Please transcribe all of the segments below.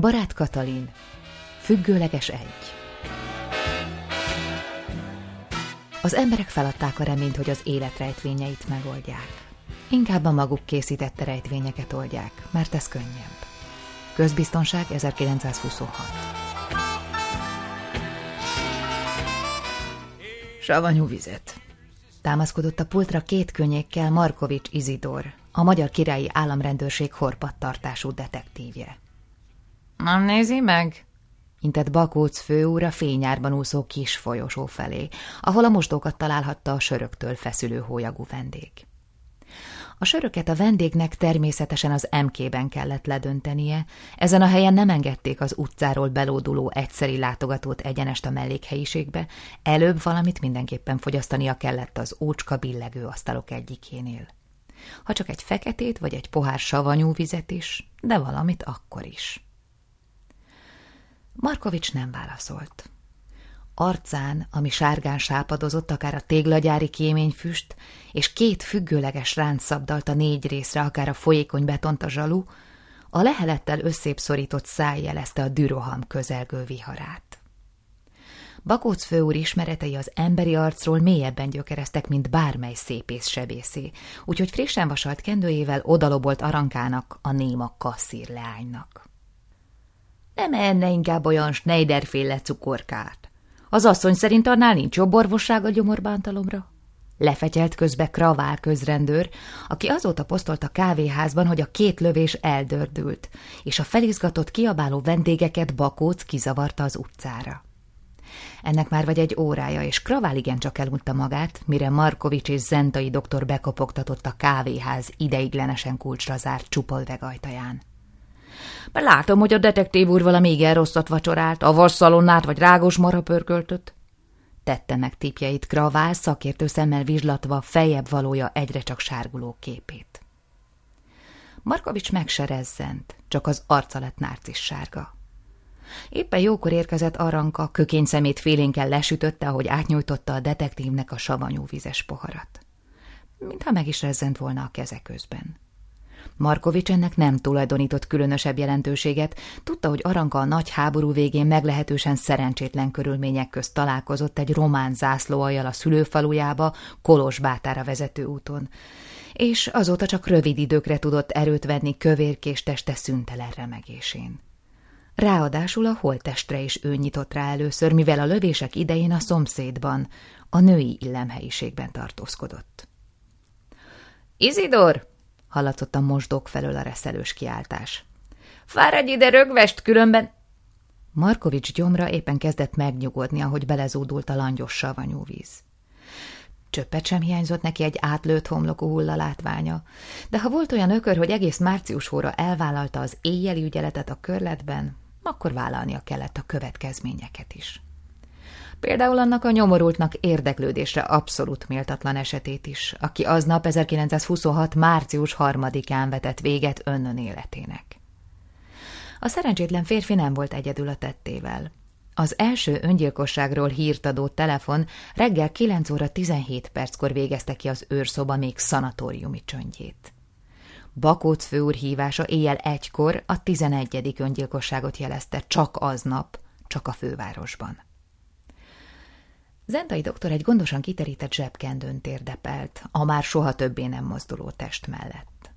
Barát Katalin, függőleges egy. Az emberek feladták a reményt, hogy az élet rejtvényeit megoldják. Inkább a maguk készítette rejtvényeket oldják, mert ez könnyebb. Közbiztonság 1926 Savanyú vizet. Támaszkodott a pultra két könnyékkel Markovics Izidor, a Magyar Királyi Államrendőrség horpattartású detektívje. Nem nézi meg? intett Bakóc főúr a fényárban úszó kis folyosó felé, ahol a mosdókat találhatta a söröktől feszülő hólyagú vendég. A söröket a vendégnek természetesen az MK-ben kellett ledöntenie, ezen a helyen nem engedték az utcáról belóduló egyszeri látogatót egyenest a mellékhelyiségbe, előbb valamit mindenképpen fogyasztania kellett az ócska billegő asztalok egyikénél. Ha csak egy feketét vagy egy pohár savanyú vizet is, de valamit akkor is. Markovics nem válaszolt. Arcán, ami sárgán sápadozott, akár a téglagyári kéményfüst, és két függőleges ránc szabdalt a négy részre, akár a folyékony betont a zsalu, a lehelettel szorított száj jelezte a düroham közelgő viharát. Bakóc főúr ismeretei az emberi arcról mélyebben gyökereztek, mint bármely szépész sebészé, úgyhogy frissen vasalt kendőjével odalobolt arankának, a néma kasszír leánynak. Nem enne inkább olyan Schneiderféle cukorkát. Az asszony szerint annál nincs jobb orvosság a gyomorbántalomra? Lefetyelt közbe Kravál közrendőr, aki azóta posztolt a kávéházban, hogy a két lövés eldördült, és a felizgatott kiabáló vendégeket Bakóc kizavarta az utcára. Ennek már vagy egy órája, és Kravál igencsak elunta magát, mire Markovics és Zentai doktor bekopogtatott a kávéház ideiglenesen kulcsra zárt csupolveg ajtaján. Látom, hogy a detektív úr valami igen rosszat vacsorált, a vasszalonnát vagy rágos mara pörköltött. Tette meg tipjeit Kravál, szakértő szemmel vizslatva fejebb valója egyre csak sárguló képét. Markovics megserezzent, csak az arca lett nárcis sárga. Éppen jókor érkezett Aranka, kökény szemét félénkkel lesütötte, ahogy átnyújtotta a detektívnek a savanyú vizes poharat. Mintha meg is rezzent volna a keze közben. Markovics ennek nem tulajdonított különösebb jelentőséget, tudta, hogy Aranka a nagy háború végén meglehetősen szerencsétlen körülmények közt találkozott egy román zászlóajjal a szülőfalujába, Kolozsbátára vezető úton, és azóta csak rövid időkre tudott erőt venni kövérkés teste szüntelen remegésén. Ráadásul a holttestre is ő nyitott rá először, mivel a lövések idején a szomszédban, a női illemhelyiségben tartózkodott. Izidor! Hallatott a mosdók felől a reszelős kiáltás. Fáradj ide, rögvest, különben... Markovics gyomra éppen kezdett megnyugodni, ahogy belezúdult a langyos savanyú víz. Csöppet sem hiányzott neki egy átlőtt homlokú hulla látványa, de ha volt olyan ökör, hogy egész március óra elvállalta az éjjeli ügyeletet a körletben, akkor vállalnia kellett a következményeket is. Például annak a nyomorultnak érdeklődésre abszolút méltatlan esetét is, aki aznap 1926. március harmadikán vetett véget önnön életének. A szerencsétlen férfi nem volt egyedül a tettével. Az első öngyilkosságról hírt adó telefon reggel 9 óra 17 perckor végezte ki az őrszoba még szanatóriumi csöndjét. Bakóc főúr hívása éjjel egykor a 11. öngyilkosságot jelezte csak aznap, csak a fővárosban. Zentai doktor egy gondosan kiterített zsebkendőn térdepelt, a már soha többé nem mozduló test mellett.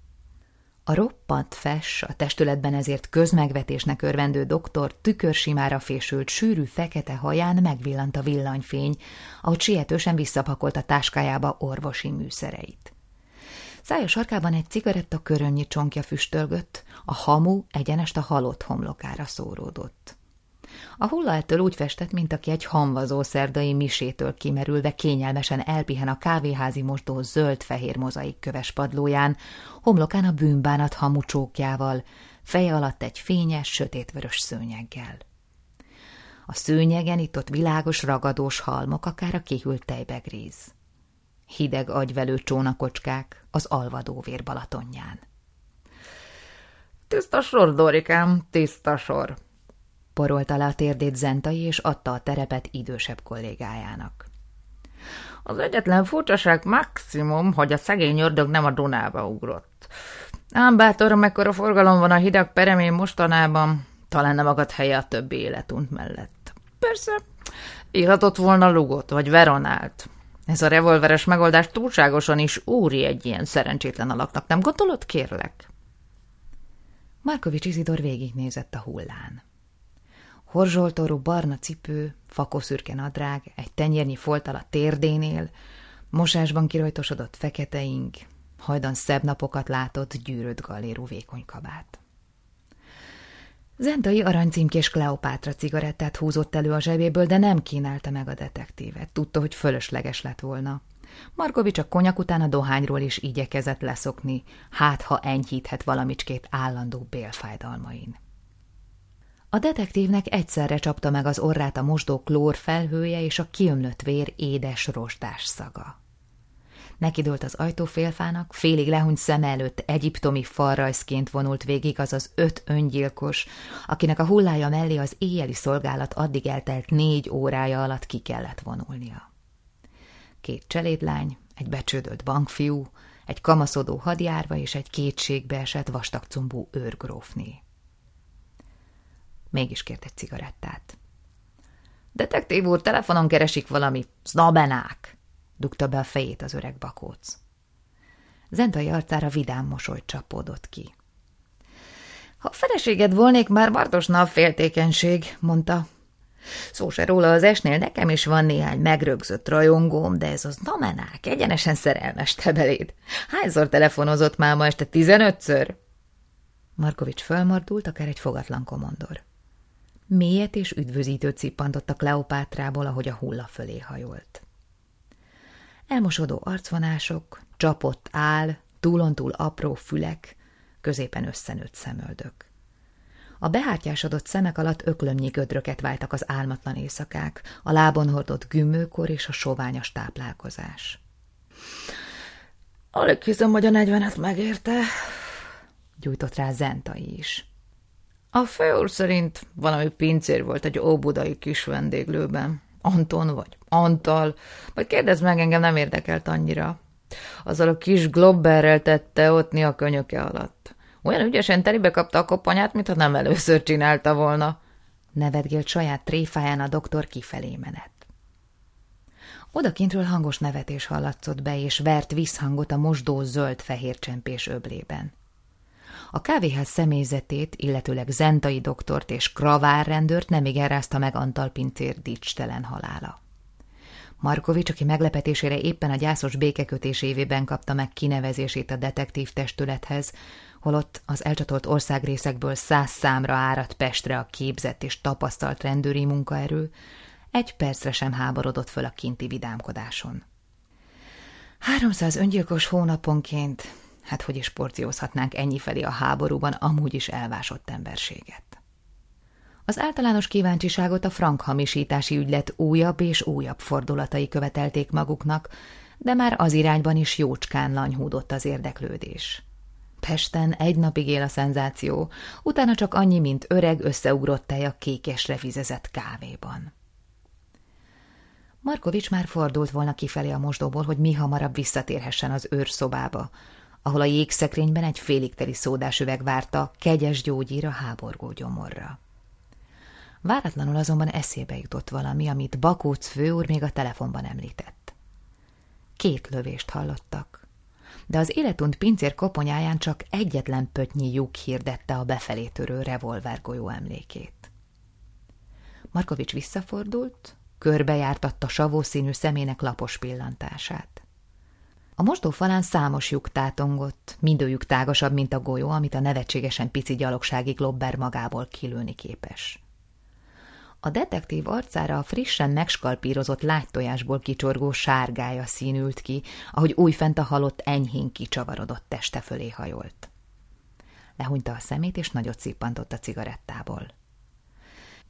A roppant fes, a testületben ezért közmegvetésnek örvendő doktor tükörsimára fésült sűrű fekete haján megvillant a villanyfény, ahogy sietősen visszapakolt a táskájába orvosi műszereit. Szája sarkában egy cigaretta körönnyi csonkja füstölgött, a hamu egyenest a halott homlokára szóródott. A hulla ettől úgy festett, mint aki egy hamvazó szerdai misétől kimerülve kényelmesen elpihen a kávéházi mosdó zöld-fehér mozaik köves padlóján, homlokán a bűnbánat hamucsókjával, feje alatt egy fényes, sötétvörös szőnyeggel. A szőnyegen itt ott világos, ragadós halmok, akár a kihűlt tejbegríz. Hideg agyvelő csónakocskák az alvadóvér Balatonján. Tiszta sor, Dorikám, tiszta sor, porolta le a térdét Zentai, és adta a terepet idősebb kollégájának. Az egyetlen furcsaság maximum, hogy a szegény ördög nem a Dunába ugrott. Ám bátor, mekkora forgalom van a hideg peremén mostanában. Talán nem akadt helye a többi életunt mellett. Persze, írhatott volna Lugot, vagy Veronált. Ez a revolveres megoldás túlságosan is úri egy ilyen szerencsétlen alaknak, nem gondolod, kérlek? Markovics Izidor végignézett a hullán. Horzsoltorú barna cipő, fakoszürke nadrág, egy tenyérnyi foltal a térdénél, mosásban kirajtosodott fekete ing, hajdan szebb napokat látott gyűrött galérú vékony kabát. Zentai aranycímkés Kleopátra cigarettát húzott elő a zsebéből, de nem kínálta meg a detektívet. Tudta, hogy fölösleges lett volna. Markovics a konyak után a dohányról is igyekezett leszokni, hát ha enyhíthet valamicskét állandó bélfájdalmain. A detektívnek egyszerre csapta meg az orrát a mosdó klór felhője és a kiömlött vér édes rostás szaga. Nekidőlt az ajtófélfának, félig lehúnyt szem előtt egyiptomi falrajzként vonult végig az az öt öngyilkos, akinek a hullája mellé az éjjeli szolgálat addig eltelt négy órája alatt ki kellett vonulnia. Két cselédlány, egy becsődölt bankfiú, egy kamaszodó hadjárva és egy kétségbe esett vastagcombú őrgrófné. Mégis kért egy cigarettát. Detektív úr, telefonon keresik valami znabenák, dugta be a fejét az öreg bakóc. Zentai arcára vidám mosoly csapódott ki. Ha a feleséged volnék, már Bartosna a féltékenység, mondta. Szó se róla az esnél, nekem is van néhány megrögzött rajongóm, de ez az namenák, egyenesen szerelmes te beléd. Hányszor telefonozott már ma este tizenötször? Markovics fölmordult, akár egy fogatlan komondor. Mélyet és üdvözítő cippantott a Kleopátrából, ahogy a hulla fölé hajolt. Elmosodó arcvonások, csapott áll, túlontúl apró fülek, középen összenőtt szemöldök. A behártyásodott szemek alatt öklömnyi gödröket váltak az álmatlan éjszakák, a lábon hordott gümőkor és a soványos táplálkozás. Alig hiszem, hogy a negyvenet megérte, gyújtott rá Zentai is. A főúr szerint valami pincér volt egy óbudai kis vendéglőben. Anton vagy Antal, majd kérdezd meg, engem nem érdekelt annyira. Azzal a kis globberrel tette ott a könyöke alatt. Olyan ügyesen telibe kapta a kopanyát, mintha nem először csinálta volna. Nevetgélt saját tréfáján a doktor kifelé menet. Odakintről hangos nevetés hallatszott be, és vert visszhangot a mosdó zöld-fehér csempés öblében. A kávéház személyzetét, illetőleg Zentai doktort és kravárrendőrt nem igen rázta meg Antal pincér dicstelen halála. Markovics, aki meglepetésére éppen a gyászos békekötés évében kapta meg kinevezését a detektív testülethez, holott az elcsatolt országrészekből száz számra áradt Pestre a képzett és tapasztalt rendőri munkaerő, egy percre sem háborodott föl a kinti vidámkodáson. Háromszáz öngyilkos hónaponként, hát hogy is porciózhatnánk ennyi felé a háborúban amúgy is elvásott emberséget. Az általános kíváncsiságot a frank hamisítási ügylet újabb és újabb fordulatai követelték maguknak, de már az irányban is jócskán lanyhúdott az érdeklődés. Pesten egy napig él a szenzáció, utána csak annyi, mint öreg összeugrott tej a kékesre vizezett kávéban. Markovics már fordult volna kifelé a mosdóból, hogy mi hamarabb visszatérhessen az őrszobába, ahol a jégszekrényben egy félig teli szódás üveg várta kegyes gyógyír a háborgó gyomorra. Váratlanul azonban eszébe jutott valami, amit Bakóc főúr még a telefonban említett. Két lövést hallottak, de az életunt pincér koponyáján csak egyetlen pötnyi lyuk hirdette a befelé törő revolvergolyó emlékét. Markovics visszafordult, körbejártatta savószínű szemének lapos pillantását. A mosdó falán számos lyuk tátongott, mindőjük tágasabb, mint a golyó, amit a nevetségesen pici gyalogsági globber magából kilőni képes. A detektív arcára a frissen megskalpírozott lágytojásból kicsorgó sárgája színült ki, ahogy újfent a halott enyhén kicsavarodott teste fölé hajolt. Lehúnyta a szemét, és nagyot szippantott a cigarettából.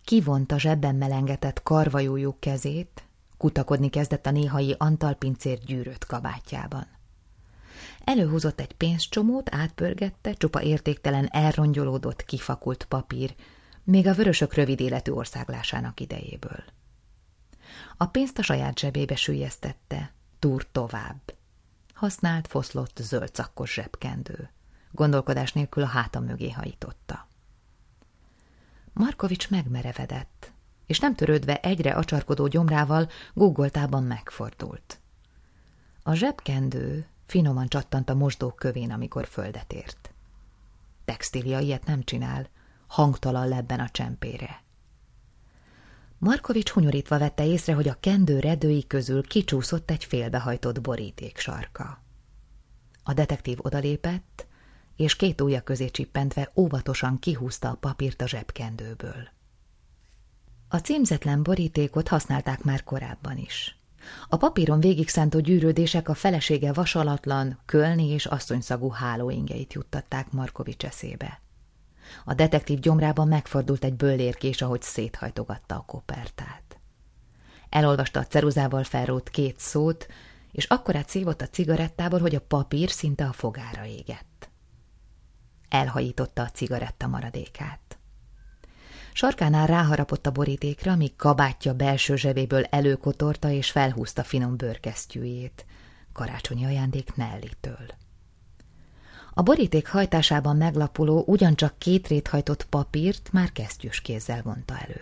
Kivonta zsebben melengetett karvajójuk kezét, kutakodni kezdett a néhai antalpincér gyűrött kabátjában. Előhúzott egy pénzcsomót, átpörgette, csupa értéktelen elrongyolódott, kifakult papír, még a vörösök rövid életű országlásának idejéből. A pénzt a saját zsebébe sülyeztette, túr tovább. Használt, foszlott, zöld szakkos zsebkendő. Gondolkodás nélkül a háta mögé hajította. Markovics megmerevedett, és nem törődve egyre acsarkodó gyomrával guggoltában megfordult. A zsebkendő finoman csattant a mosdók kövén, amikor földet ért. Textília ilyet nem csinál, hangtalan lebben a csempére. Markovics hunyorítva vette észre, hogy a kendő redői közül kicsúszott egy félbehajtott boríték sarka. A detektív odalépett, és két ujja közé csippentve óvatosan kihúzta a papírt a zsebkendőből. A címzetlen borítékot használták már korábban is. A papíron végig szántó gyűrődések a felesége vasalatlan, kölni és asszonyszagú hálóingeit juttatták Markovics eszébe. A detektív gyomrában megfordult egy bőlérkés, ahogy széthajtogatta a kopertát. Elolvasta a ceruzával felrót két szót, és akkorát szívott a cigarettából, hogy a papír szinte a fogára égett. Elhajította a cigaretta maradékát. Sarkánál ráharapott a borítékra, míg kabátja belső zsebéből előkotorta és felhúzta finom bőrkesztyűjét, karácsonyi ajándék Nellitől. A boríték hajtásában meglapuló, ugyancsak két réthajtott papírt már kesztyűs kézzel vonta elő.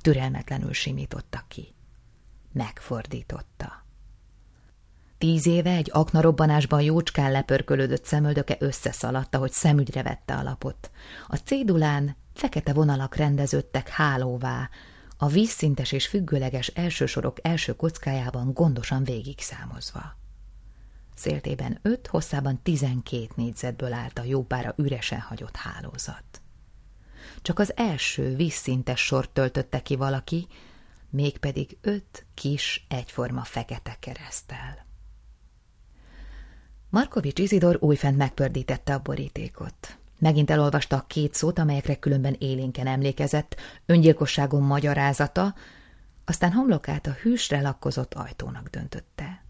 Türelmetlenül simította ki. Megfordította. Tíz éve egy aknarobbanásban jócskán lepörkölődött szemöldöke összeszaladta, hogy szemügyre vette a lapot. A cédulán fekete vonalak rendeződtek hálóvá, a vízszintes és függőleges elsősorok első kockájában gondosan végig számozva. Széltében öt, hosszában tizenkét négyzetből állt a jópára üresen hagyott hálózat. Csak az első vízszintes sort töltötte ki valaki, mégpedig öt kis, egyforma fekete keresztel. Markovics Izidor újfent megpördítette a borítékot. Megint elolvasta a két szót, amelyekre különben élénken emlékezett, öngyilkosságon magyarázata, aztán homlokát a hűsre lakkozott ajtónak döntötte.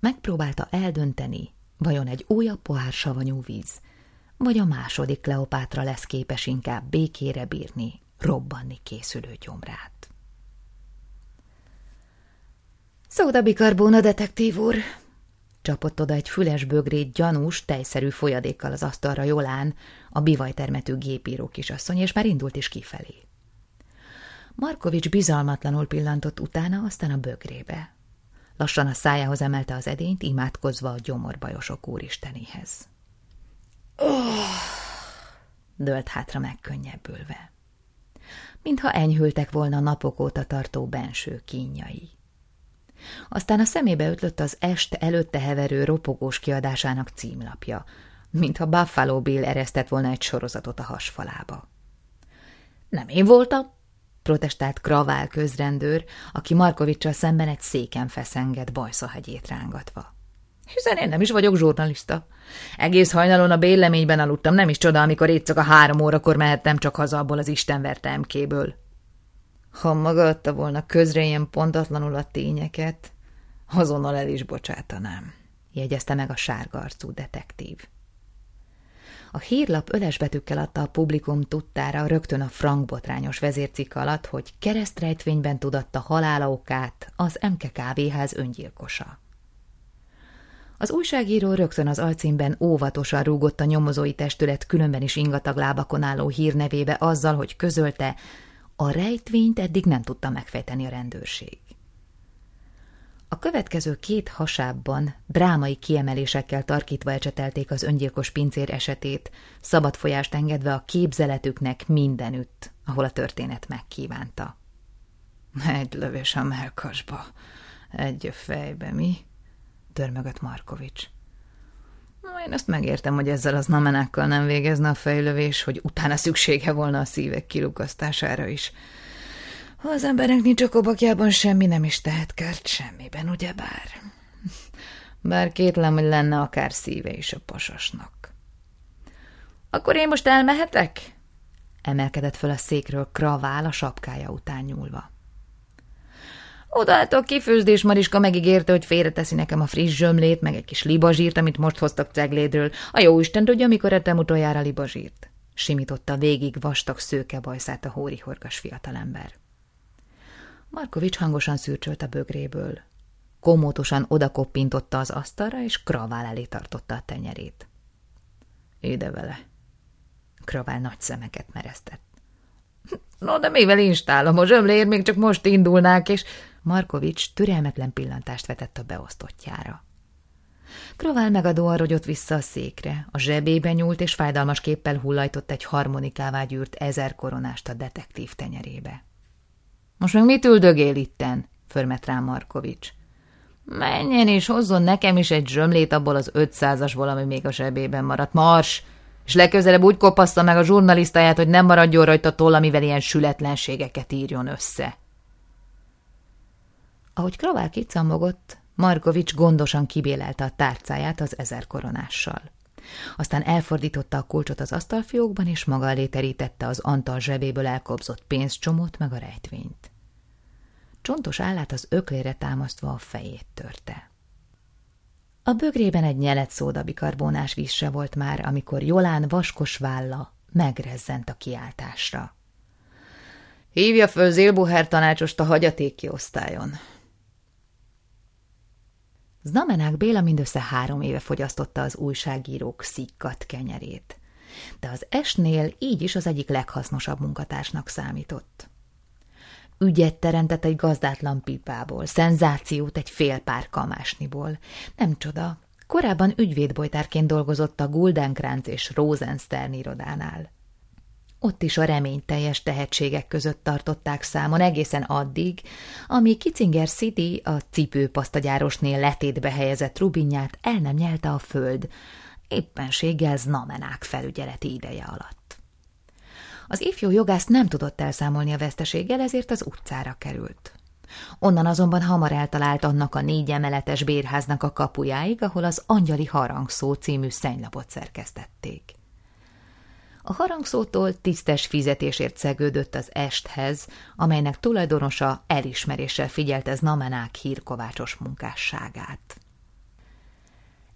Megpróbálta eldönteni, vajon egy újabb pohár savanyú víz, vagy a második Kleopátra lesz képes inkább békére bírni, robbanni készülő gyomrát. Szóda bikarbóna, detektív úr, Csapott oda egy füles bögrét gyanús, tejszerű folyadékkal az asztalra Jolán, a bivajtermető gépíró kisasszony, és már indult is kifelé. Markovics bizalmatlanul pillantott utána, aztán a bögrébe. Lassan a szájához emelte az edényt, imádkozva a gyomorbajosok úristenéhez. Oh! dölt hátra megkönnyebbülve. Mintha enyhültek volna napok óta tartó benső kínjai. Aztán a szemébe ötlött az est előtte heverő ropogós kiadásának címlapja, mintha Buffalo Bill eresztett volna egy sorozatot a hasfalába. Nem én voltam, protestált Kravál közrendőr, aki Markovicsal szemben egy széken feszengett bajszahegyét rángatva. Hiszen én nem is vagyok zsurnalista. Egész hajnalon a béleményben aludtam, nem is csoda, amikor éjszak a három órakor mehettem csak haza abból az istenverte emkéből. Ha maga adta volna közre ilyen pontatlanul a tényeket, azonnal el is bocsátanám, jegyezte meg a sárga arcú detektív. A hírlap ölesbetűkkel adta a publikum tudtára rögtön a frank botrányos vezércikk alatt, hogy keresztrejtvényben tudatta halála okát az MK kávéház öngyilkosa. Az újságíró rögtön az alcímben óvatosan rúgott a nyomozói testület különben is ingatag lábakon álló hírnevébe azzal, hogy közölte, a rejtvényt eddig nem tudta megfejteni a rendőrség. A következő két hasábban drámai kiemelésekkel tarkítva ecsetelték az öngyilkos pincér esetét, szabad folyást engedve a képzeletüknek mindenütt, ahol a történet megkívánta. Egy lövés a melkasba, egy a fejbe, mi? Törmögött Markovics. Én azt megértem, hogy ezzel az namenákkal nem végezne a fejlövés, hogy utána szüksége volna a szívek kilukasztására is. Ha az embernek nincs a kobakjában, semmi nem is tehet kert semmiben, ugyebár? Bár kétlem, hogy lenne akár szíve is a pasasnak. Akkor én most elmehetek? Emelkedett föl a székről Kravál a sapkája után nyúlva. Odaálltok kifőzdés, Mariska megígérte, hogy félreteszi nekem a friss zsömlét, meg egy kis libazsírt, amit most hoztak ceglédről. A jó Isten tudja, mikor ettem utoljára libazsírt. Simította végig vastag szőke bajszát a hórihorgas fiatalember. Markovics hangosan szürcsölt a bögréből. Komótosan odakoppintotta az asztalra, és Kravál elé tartotta a tenyerét. Ide vele. Kravál nagy szemeket mereztett. No, de mivel instálom, a zsömlér még csak most indulnák, és... Markovics türelmetlen pillantást vetett a beosztottjára. Kravál megadóan rogyott vissza a székre, a zsebébe nyúlt, és fájdalmas képpel hullajtott egy harmonikává gyűrt ezer koronást a detektív tenyerébe. Most meg mit üldögél itten? förmet rá Markovics. Menjen és hozzon nekem is egy zsömlét abból az ötszázasból, ami még a zsebében maradt. Mars! És legközelebb úgy kopaszta meg a zsurnalisztáját, hogy nem maradjon rajta toll, amivel ilyen sületlenségeket írjon össze. Ahogy Kravál kicamogott, Markovics gondosan kibélelte a tárcáját az ezer koronással. Aztán elfordította a kulcsot az asztalfiókban, és maga elé terítette az Antal zsebéből elkobzott pénzcsomót meg a rejtvényt. Csontos állát az öklére támasztva a fejét törte. A bögrében egy nyelet szódabikarbónás vízse volt már, amikor Jolán vaskos válla megrezzent a kiáltásra. Hívja föl Zilbuher tanácsost a hagyatéki osztályon. Znamenák Béla mindössze három éve fogyasztotta az újságírók szikkat kenyerét, de az esnél így is az egyik leghasznosabb munkatársnak számított. Ügyet teremtett egy gazdátlan pipából, szenzációt egy fél pár kamásniból. Nem csoda, korábban ügyvédbojtárként dolgozott a Guldenkrantz és Rosenstern irodánál. Ott is a reményteljes tehetségek között tartották számon egészen addig, amíg Kitzinger City a cipőpasztagyárosnél letétbe helyezett rubinját el nem nyelte a föld, éppenséggel znamenák felügyeleti ideje alatt. Az ifjú jogász nem tudott elszámolni a veszteséggel, ezért az utcára került. Onnan azonban hamar eltalált annak a négy emeletes bérháznak a kapujáig, ahol az Angyali Harangszó című szennylapot szerkesztették. A harangszótól tisztes fizetésért szegődött az esthez, amelynek tulajdonosa elismeréssel figyelte Znamenák hírkovácsos munkásságát.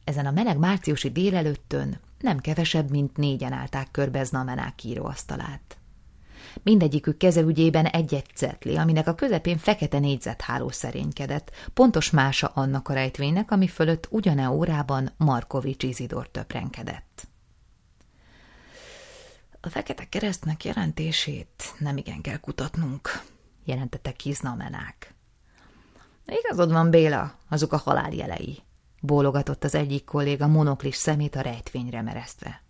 Ezen a meleg márciusi délelőttön nem kevesebb, mint négyen állták körbe Znamenák íróasztalát. Mindegyikük kezelügyében egy-egy cetli, aminek a közepén fekete négyzetháló szerénykedett, pontos mása annak a rejtvénynek, ami fölött ugyane órában Markovics Izidor töprenkedett. A Fekete Keresztnek jelentését nem igen kell kutatnunk, jelentette Kiznamenák. Igazad van, Béla, azok a haláljelei, bólogatott az egyik kolléga monoklis szemét a rejtvényre meresztve.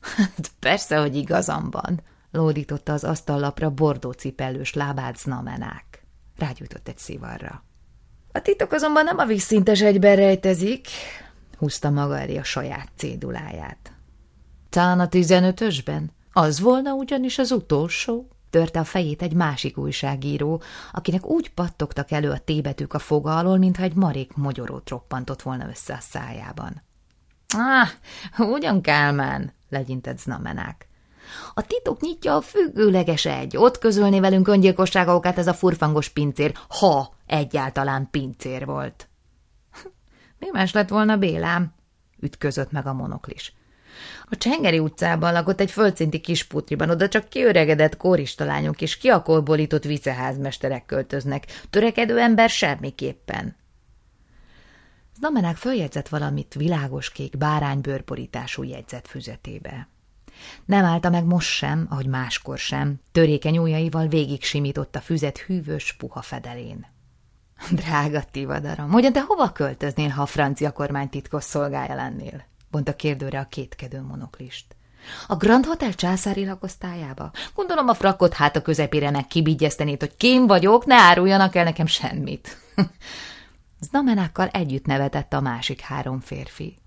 Hát persze, hogy igazam van, lódította az asztallapra bordó cipellős lábát Znamenák. Rágyújtott egy szivarra. A titok azonban nem a vízszintes egyben rejtezik, húzta maga elé a saját céduláját. Tán a tizenötösben? Az volna ugyanis az utolsó, törte a fejét egy másik újságíró, akinek úgy pattogtak elő a tébetűk a foga alól, mintha egy marék mogyorót roppantott volna össze a szájában. Ah, ugyan Kálmán, legyintett Znamenák. A titok nyitja a függőleges egy, ott közölné velünk öngyilkosságokát ez a furfangos pincér, ha egyáltalán pincér volt. Mi más lett volna Bélám? ütközött meg a monoklis. A Csengeri utcában lakott egy földszinti kisputriban, oda csak kiöregedett kóristalányok és kiakolbolított viceházmesterek költöznek, törekedő ember semmiképpen. Znamenák följegyzett valamit világos kék báránybőrporítású jegyzetfüzetébe. Nem állta meg most sem, ahogy máskor sem, törékeny ujjaival végig simított a füzet hűvös, puha fedelén. Drága tivadarom, hogyan te hova költöznél, ha a francia kormány titkos szolgája lennél? Mondta kérdőre a kétkedő monoklist. A Grand Hotel császári lakosztályába? Gondolom a frakot hát a közepére meg kibigyeztenét, hogy kém vagyok, ne áruljanak el nekem semmit. Znamenákkal együtt nevetett a másik három férfi.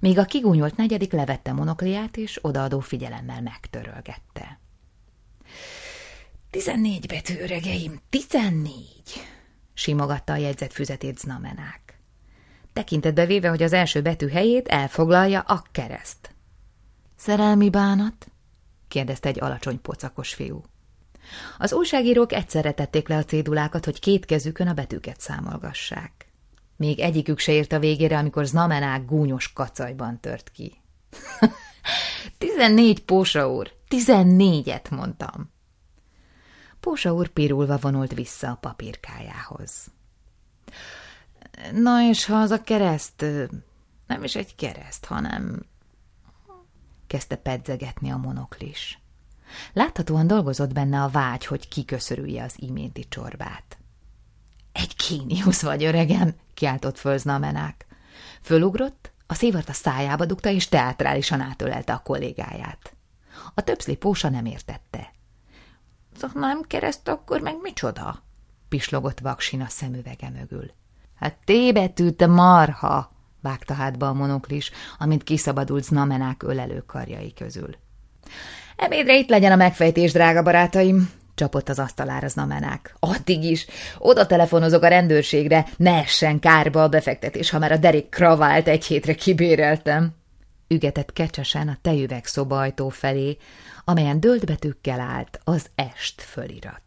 Míg a kigúnyolt negyedik levette monokliát, és odaadó figyelemmel megtörölgette. Tizennégy betű, öregeim, tizennégy! simogatta a jegyzetfüzetét Znamenák tekintetbe véve, hogy az első betű helyét elfoglalja a kereszt. Szerelmi bánat? kérdezte egy alacsony pocakos fiú. Az újságírók egyszerre tették le a cédulákat, hogy két kezükön a betűket számolgassák. Még egyikük se ért a végére, amikor znamenák gúnyos kacajban tört ki. Tizennégy, Pósa úr! Tizennégyet, mondtam. Pósa úr pirulva vonult vissza a papírkájához. Na és ha az a kereszt, nem is egy kereszt, hanem... Kezdte pedzegetni a monoklis. Láthatóan dolgozott benne a vágy, hogy kiköszörülje az iménti csorbát. Egy kíniusz vagy, öregem, kiáltott föl Znamenák. Fölugrott, a szívart a szájába dugta, és teátrálisan átölelte a kollégáját. A többszli pósa nem értette. – Nem kereszt, akkor meg micsoda? – pislogott vaksin a szemüvege mögül. – Hát T te marha! – vágta hátba a monoklis, amint kiszabadult Znamenák ölelő karjai közül. – Ebédre itt legyen a megfejtés, drága barátaim! csapott az asztalára Znamenák. Addig is. Oda telefonozok a rendőrségre, ne essen kárba a befektetés, ha már a derék kravált egy hétre kibéreltem. Ügetett kecsesen a tejüveg szobajtó felé, amelyen dölt betűkkel állt az est fölirat.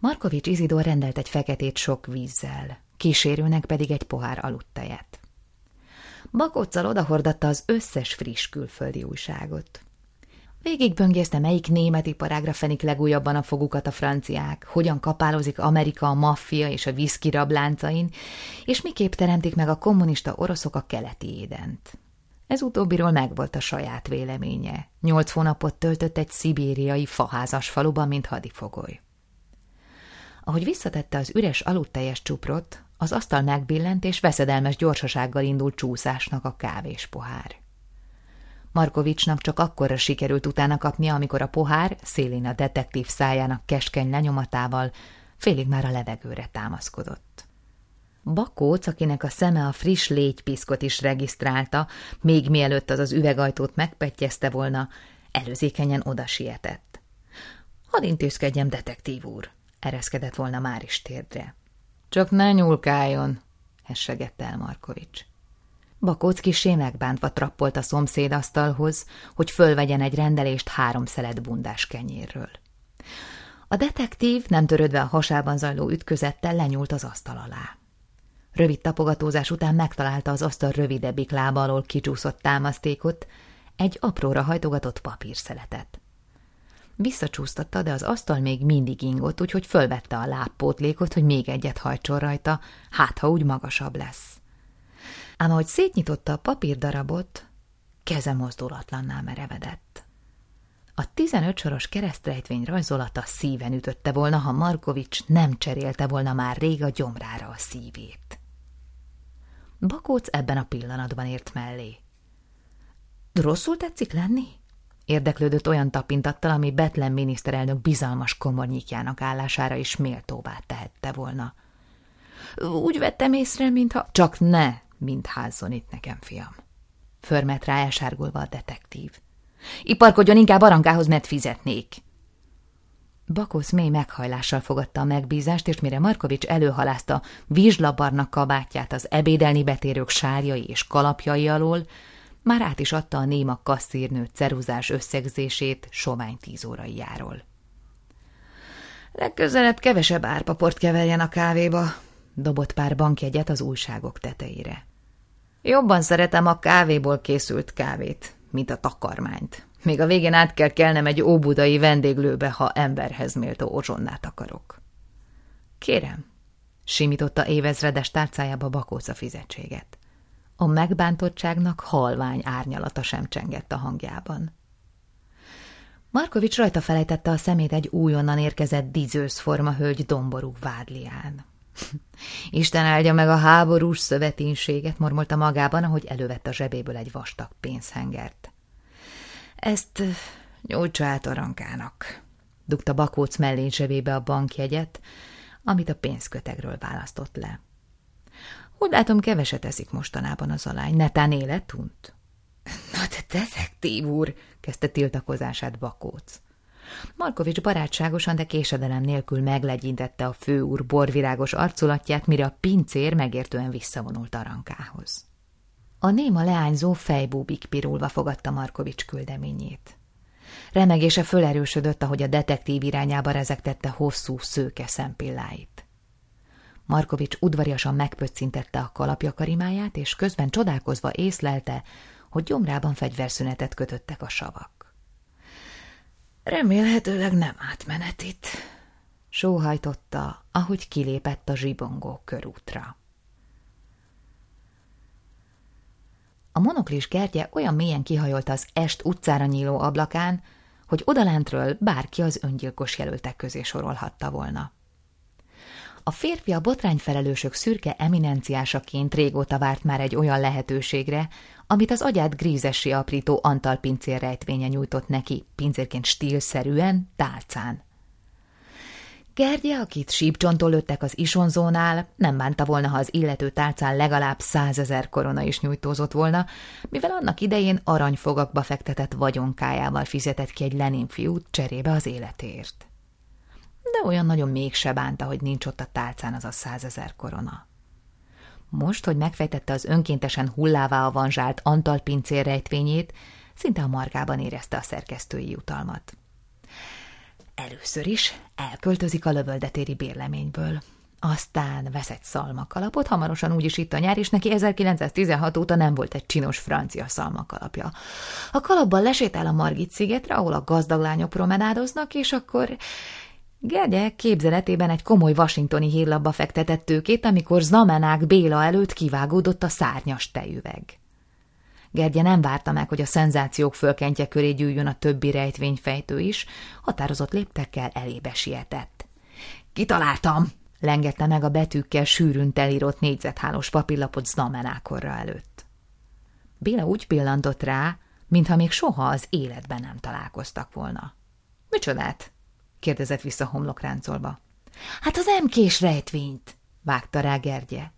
Markovics Izidor rendelt egy feketét sok vízzel, kísérőnek pedig egy pohár aludtejet. Bakóccal odahordatta az összes friss külföldi újságot. Végigböngészte, melyik német iparágra fenik legújabban a fogukat a franciák, hogyan kapálozik Amerika a maffia és a viszki rabláncain, és miképp teremtik meg a kommunista oroszok a keleti édent. Ez utóbbiról megvolt a saját véleménye. Nyolc hónapot töltött egy szibériai faházas faluban, mint hadifogoly. Ahogy visszatette az üres aludteljes csuprot, az asztal megbillent, és veszedelmes gyorsasággal indult csúszásnak a kávés pohár. Markovicsnak csak akkorra sikerült utána kapnia, amikor a pohár szélén a detektív szájának keskeny lenyomatával félig már a levegőre támaszkodott. Bakóc, akinek a szeme a friss légypiszkot is regisztrálta, még mielőtt az az üvegajtót megpettyezte volna, előzékenyen oda sietett. Hadd intézkedjem, detektív úr, ereszkedett volna már is térdre. Csak ne nyúlkáljon, hessegette el Markovics. Bakócki sémekbántva trappolt a szomszéd asztalhoz, hogy fölvegyen egy rendelést három szelet bundás kenyérről. A detektív, nem törődve a hasában zajló ütközettel, lenyúlt az asztal alá. Rövid tapogatózás után megtalálta az asztal rövidebbik lába alól kicsúszott támasztékot, egy apróra hajtogatott papírszeletet. Visszacsúsztatta, de az asztal még mindig ingott, úgyhogy fölvette a lábpótlékot, hogy még egyet hajtson rajta, hát ha úgy magasabb lesz ám ahogy szétnyitotta a papírdarabot, keze mozdulatlanná merevedett. A tizenöt soros keresztrejtvény rajzolata szíven ütötte volna, ha Markovics nem cserélte volna már rég a gyomrára a szívét. Bakóc ebben a pillanatban ért mellé. Rosszul tetszik lenni? Érdeklődött olyan tapintattal, ami Betlen miniszterelnök bizalmas komornyikjának állására is méltóvá tehette volna. Úgy vettem észre, mintha... Csak ne, Mind házzon itt nekem, fiam. Förmet rá elsárgulva a detektív. Iparkodjon inkább arankához, mert fizetnék. Bakosz mély meghajlással fogadta a megbízást, és mire Markovics előhalázta vízslabarnak kabátját az ebédelni betérők sárjai és kalapjai alól, már át is adta a néma kasszírnő ceruzás összegzését sovány tíz óraijáról. Legközelebb kevesebb árpaport keverjen a kávéba, dobott pár bankjegyet az újságok tetejére. Jobban szeretem a kávéból készült kávét, mint a takarmányt. Még a végén át kell kelnem egy óbudai vendéglőbe, ha emberhez méltó ozsonnát akarok. Kérem, simította évezredes tárcájába bakóca fizetséget. A megbántottságnak halvány árnyalata sem csengett a hangjában. Markovics rajta felejtette a szemét egy újonnan érkezett dizősz forma hölgy domború vádlián. Isten áldja meg a háborús szöveténységet, mormolta magában, ahogy elővette a zsebéből egy vastag pénzhengert. Ezt nyújtsa át arankának, dugta Bakóc mellén zsebébe a bankjegyet, amit a pénzkötegről választott le. Úgy látom, keveset eszik mostanában az alány, netán életunt? Na te detektív úr, kezdte tiltakozását Bakóc. Markovics barátságosan, de késedelem nélkül meglegyintette a főúr borvirágos arculatját, mire a pincér megértően visszavonult arankához. A néma leányzó fejbúbik pirulva fogadta Markovics küldeményét. Remegése fölerősödött, ahogy a detektív irányába rezegtette hosszú, szőke szempilláit. Markovics udvariasan megpöccintette a kalapjakarimáját, és közben csodálkozva észlelte, hogy gyomrában fegyverszünetet kötöttek a savak. Remélhetőleg nem átmenetit, sóhajtotta, ahogy kilépett a zsibongó körútra. A monoklis kertje olyan mélyen kihajolt az est utcára nyíló ablakán, hogy odalentről bárki az öngyilkos jelöltek közé sorolhatta volna. A férfi a botrányfelelősök szürke eminenciásaként régóta várt már egy olyan lehetőségre, amit az agyát grízesi aprító Antal pincér rejtvénye nyújtott neki, pincérként stílszerűen, tálcán. Gergye, akit sípcsontól lőttek az isonzónál, nem bánta volna, ha az illető tálcán legalább százezer korona is nyújtózott volna, mivel annak idején aranyfogakba fektetett vagyonkájával fizetett ki egy Lenin fiút cserébe az életért. De olyan nagyon mégse bánta, hogy nincs ott a tálcán az a százezer korona. Most, hogy megfejtette az önkéntesen hullává avanzsált Antal pincér rejtvényét, szinte a margában érezte a szerkesztői jutalmat. Először is elköltözik a lövöldetéri bérleményből. Aztán vesz egy szalmakalapot, hamarosan úgyis itt a nyár, és neki 1916 óta nem volt egy csinos francia szalmakalapja. A kalapban lesétál a Margit szigetre, ahol a gazdag lányok promenádoznak, és akkor Gergye képzeletében egy komoly washingtoni hírlapba fektetett tőkét, amikor Znamenák Béla előtt kivágódott a szárnyas tejüveg. Gergye nem várta meg, hogy a szenzációk fölkentje köré gyűjjön a többi rejtvényfejtő is, határozott léptekkel elébe sietett. Kitaláltam! lengette meg a betűkkel sűrűn telírott négyzethálós papírlapot Znamenákorra előtt. Béla úgy pillantott rá, mintha még soha az életben nem találkoztak volna. – Micsodát? – kérdezett vissza homlokráncolva. – Hát az emkés rejtvényt! – vágta rá Gergye.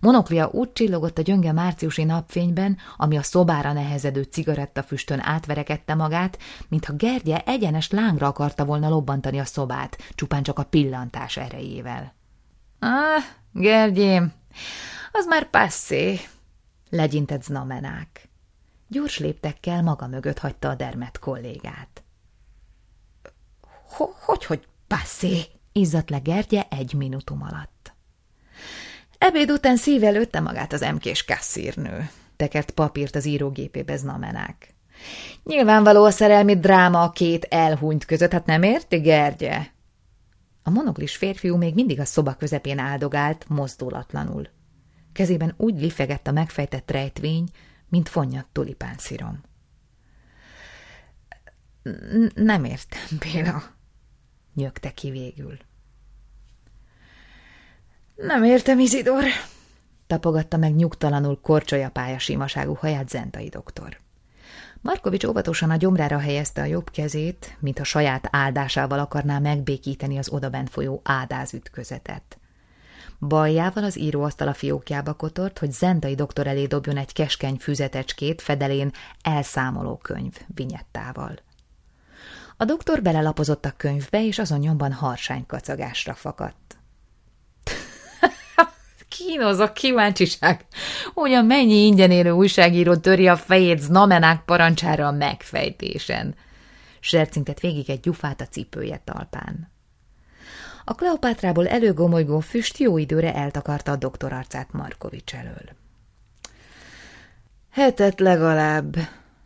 Monoklia úgy csillogott a gyönge márciusi napfényben, ami a szobára nehezedő cigarettafüstön átverekedte magát, mintha Gergye egyenes lángra akarta volna lobbantani a szobát, csupán csak a pillantás erejével. – Ah, Gergyém, az már passzé, legyintett znamenák. Gyors léptekkel maga mögött hagyta a dermet kollégát. – Hogy, hogy passzé? izzadt le Gergye egy minutum alatt. Ebéd után szíve lőtte magát az emkés kasszírnő. Tekert papírt az írógépébe znamenák. Nyilvánvaló a szerelmi dráma a két elhunyt között, hát nem érti, Gergye? A monoglis férfiú még mindig a szoba közepén áldogált, mozdulatlanul. Kezében úgy lifegett a megfejtett rejtvény, mint fonnyat tulipánszírom. Nem értem, Béla, nyögte ki végül. Nem értem, Izidor, tapogatta meg nyugtalanul korcsolyapálya símaságú haját Zentai doktor. Markovics óvatosan a gyomrára helyezte a jobb kezét, mint a saját áldásával akarná megbékíteni az odabent folyó ádázütközetet. Baljával az íróasztal a fiókjába kotort, hogy Zentai doktor elé dobjon egy keskeny füzetecskét fedelén elszámoló könyv vinyettával. A doktor belelapozott a könyvbe, és azon nyomban harsány kacagásra fakadt kínoz a kíváncsiság, hogy a mennyi ingyen élő újságíró töri a fejét znamenák parancsára a megfejtésen. Zsercintett végig egy gyufát a cipője talpán. A Kleopátrából előgomolygó füst jó időre eltakarta a doktor arcát Markovics elől. Hetet legalább,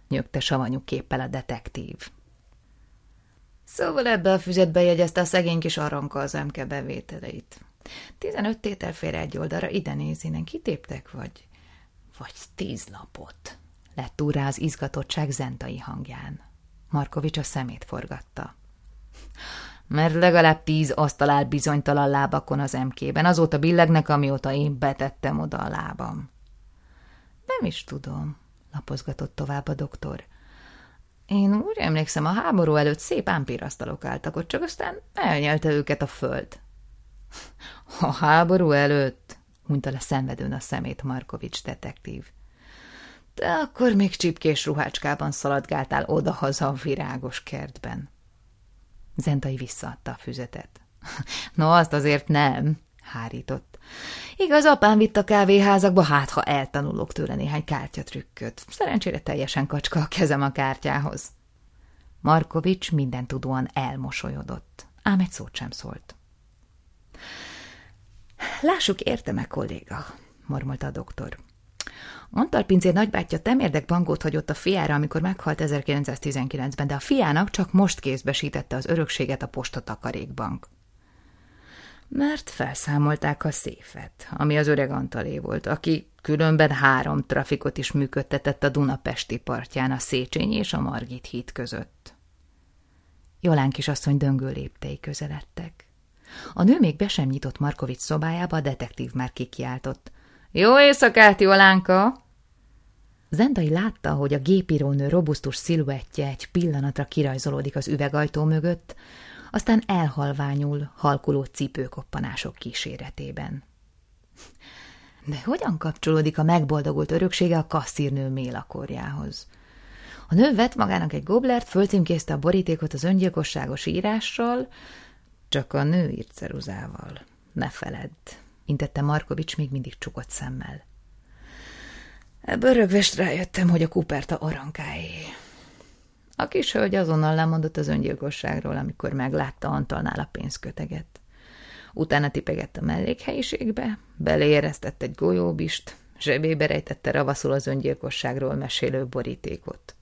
nyögte savanyú képpel a detektív. Szóval ebbe a füzetbe jegyezte a szegény kis aranka az emke bevételeit. Tizenöt tétel fér egy oldalra, ide nézének, kitéptek, vagy... vagy tíz lapot. Lett úr rá az izgatottság zentai hangján. Markovics a szemét forgatta. Mert legalább tíz asztal áll bizonytalan lábakon az emkében, azóta billegnek, amióta én betettem oda a lábam. Nem is tudom, lapozgatott tovább a doktor. Én úgy emlékszem, a háború előtt szép ámpírasztalok álltak ott, csak aztán elnyelte őket a föld. A háború előtt, mondta le szenvedőn a szemét Markovics detektív. Te akkor még csipkés ruhácskában szaladgáltál odahaza a virágos kertben. Zentai visszaadta a füzetet. No, azt azért nem, hárított. Igaz, apám vitt a kávéházakba, hát ha eltanulok tőle néhány kártyatrükköt. Szerencsére teljesen kacska a kezem a kártyához. Markovics minden tudóan elmosolyodott, ám egy szót sem szólt. Lássuk, érte-e, kolléga, mormolta a doktor. Antal pincér nagybátyja temérdek bankot hagyott a fiára, amikor meghalt 1919-ben, de a fiának csak most kézbesítette az örökséget a postatakarékbank. Mert felszámolták a széfet, ami az öreg Antalé volt, aki különben három trafikot is működtetett a Dunapesti partján a Széchenyi és a Margit híd között. Jolán kisasszony döngő léptei közeledtek. A nő még be sem nyitott Markovics szobájába, a detektív már kikiáltott. Jó éjszakát, Jolánka! Zendai látta, hogy a gépírónő robusztus sziluettje egy pillanatra kirajzolódik az üvegajtó mögött, aztán elhalványul halkuló cipőkoppanások kíséretében. De hogyan kapcsolódik a megboldogult öröksége a kasszírnő mélakorjához? A nő vett magának egy goblert, fölcímkézte a borítékot az öngyilkosságos írással, csak a nő írt ceruzával. Ne feledd, intette Markovics még mindig csukott szemmel. Ebből rögvest rájöttem, hogy a Kuperta arankáé. A kis hölgy azonnal lemondott az öngyilkosságról, amikor meglátta Antalnál a pénzköteget. Utána tipegett a mellékhelyiségbe, beleéreztett egy golyóbist, zsebébe rejtette ravaszul az öngyilkosságról mesélő borítékot.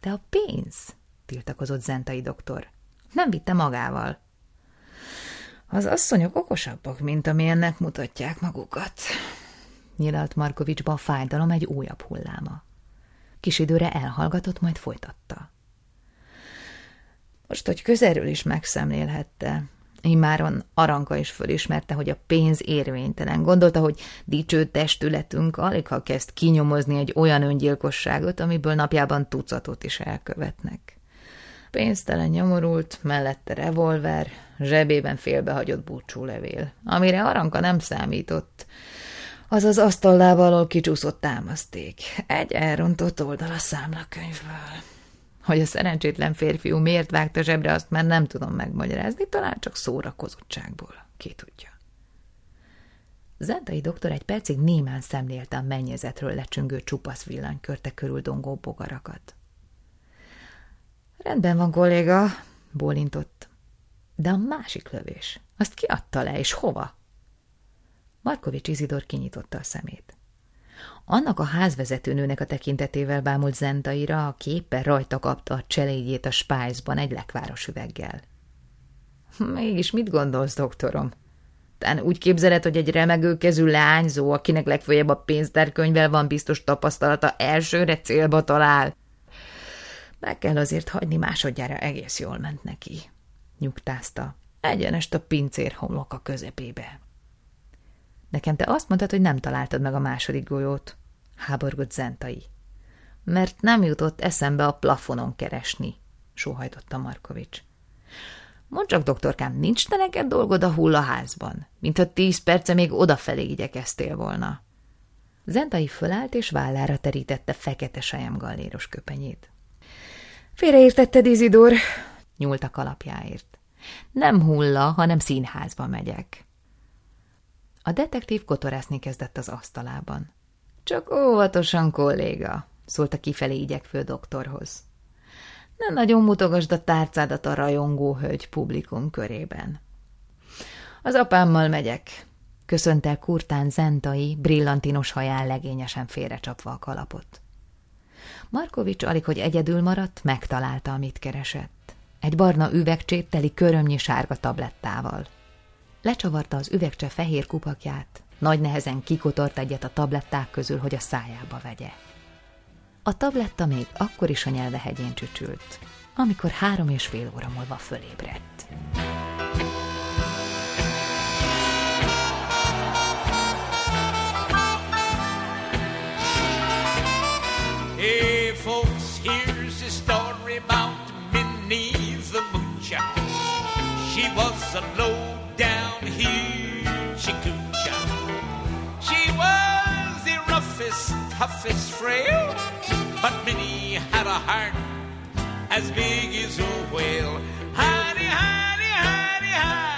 De a pénz, tiltakozott Zentai doktor. Nem vitte magával. Az asszonyok okosabbak, mint amilyennek mutatják magukat, nyilalt Markovicsba a fájdalom egy újabb hulláma. Kis időre elhallgatott, majd folytatta. Most, hogy közelről is megszemlélhette, Imáron Aranka is fölismerte, hogy a pénz érvénytelen. Gondolta, hogy dicső testületünk alig ha kezd kinyomozni egy olyan öngyilkosságot, amiből napjában tucatot is elkövetnek. Pénztelen nyomorult, mellette revolver, zsebében félbehagyott búcsúlevél, amire Aranka nem számított, az az asztallába alól kicsúszott támaszték. Egy elrontott oldal a számlakönyvből. Hogy a szerencsétlen férfiú miért vágta zsebre, azt már nem tudom megmagyarázni, talán csak szórakozottságból. Ki tudja. Zentai doktor egy percig némán szemlélte a mennyezetről lecsüngő csupasz villanykörte körül dongó bogarakat. Rendben van, kolléga, bólintott. De a másik lövés, azt ki adta le, és hova? Markovics Izidor kinyitotta a szemét. Annak a házvezetőnőnek a tekintetével bámult Zentaira, a képe rajta kapta a cselédjét a spájzban egy lekváros üveggel. Mégis mit gondolsz, doktorom? Tán úgy képzeled, hogy egy remegő kezű leányzó, akinek legfőjebb a pénztárkönyvvel van biztos tapasztalata, elsőre célba talál. Meg kell azért hagyni, másodjára egész jól ment neki. Nyugtázta. Egyenest a pincér homloka közepébe. Nekem te azt mondtad, hogy nem találtad meg a második golyót, háborgott Zentai. Mert nem jutott eszembe a plafonon keresni, sóhajtotta Markovics. Mondd csak, doktorkám, nincs te neked dolgod a hullaházban, mintha tíz perce még odafelé igyekeztél volna. Zentai fölállt és vállára terítette fekete galléros köpenyét. Félreértetted, Izidor, nyúlt a kalapjáért. Nem hulla, hanem színházba megyek. A detektív kotorászni kezdett az asztalában. Csak óvatosan, kolléga, szólta kifelé igyekvő doktorhoz. Ne nagyon mutogasd a tárcádat a rajongó hölgy publikum körében. Az apámmal megyek, köszönt kurtán zentai, brillantinos haján legényesen félrecsapva a kalapot. Markovics alig, hogy egyedül maradt, megtalálta, amit keresett. Egy barna üvegcsét teli körömnyi sárga tablettával. Lecsavarta az üvegcse fehér kupakját, nagy nehezen kikotort egyet a tabletták közül, hogy a szájába vegye. A tabletta még akkor is a nyelvehegyén csücsült, amikor három és fél óra múlva fölébredt. Hey folks, here's a story about Minnie the Moocher. She was a roughest, toughest frail, but Minnie had a heart as big as a whale. Honey, honey, honey, honey.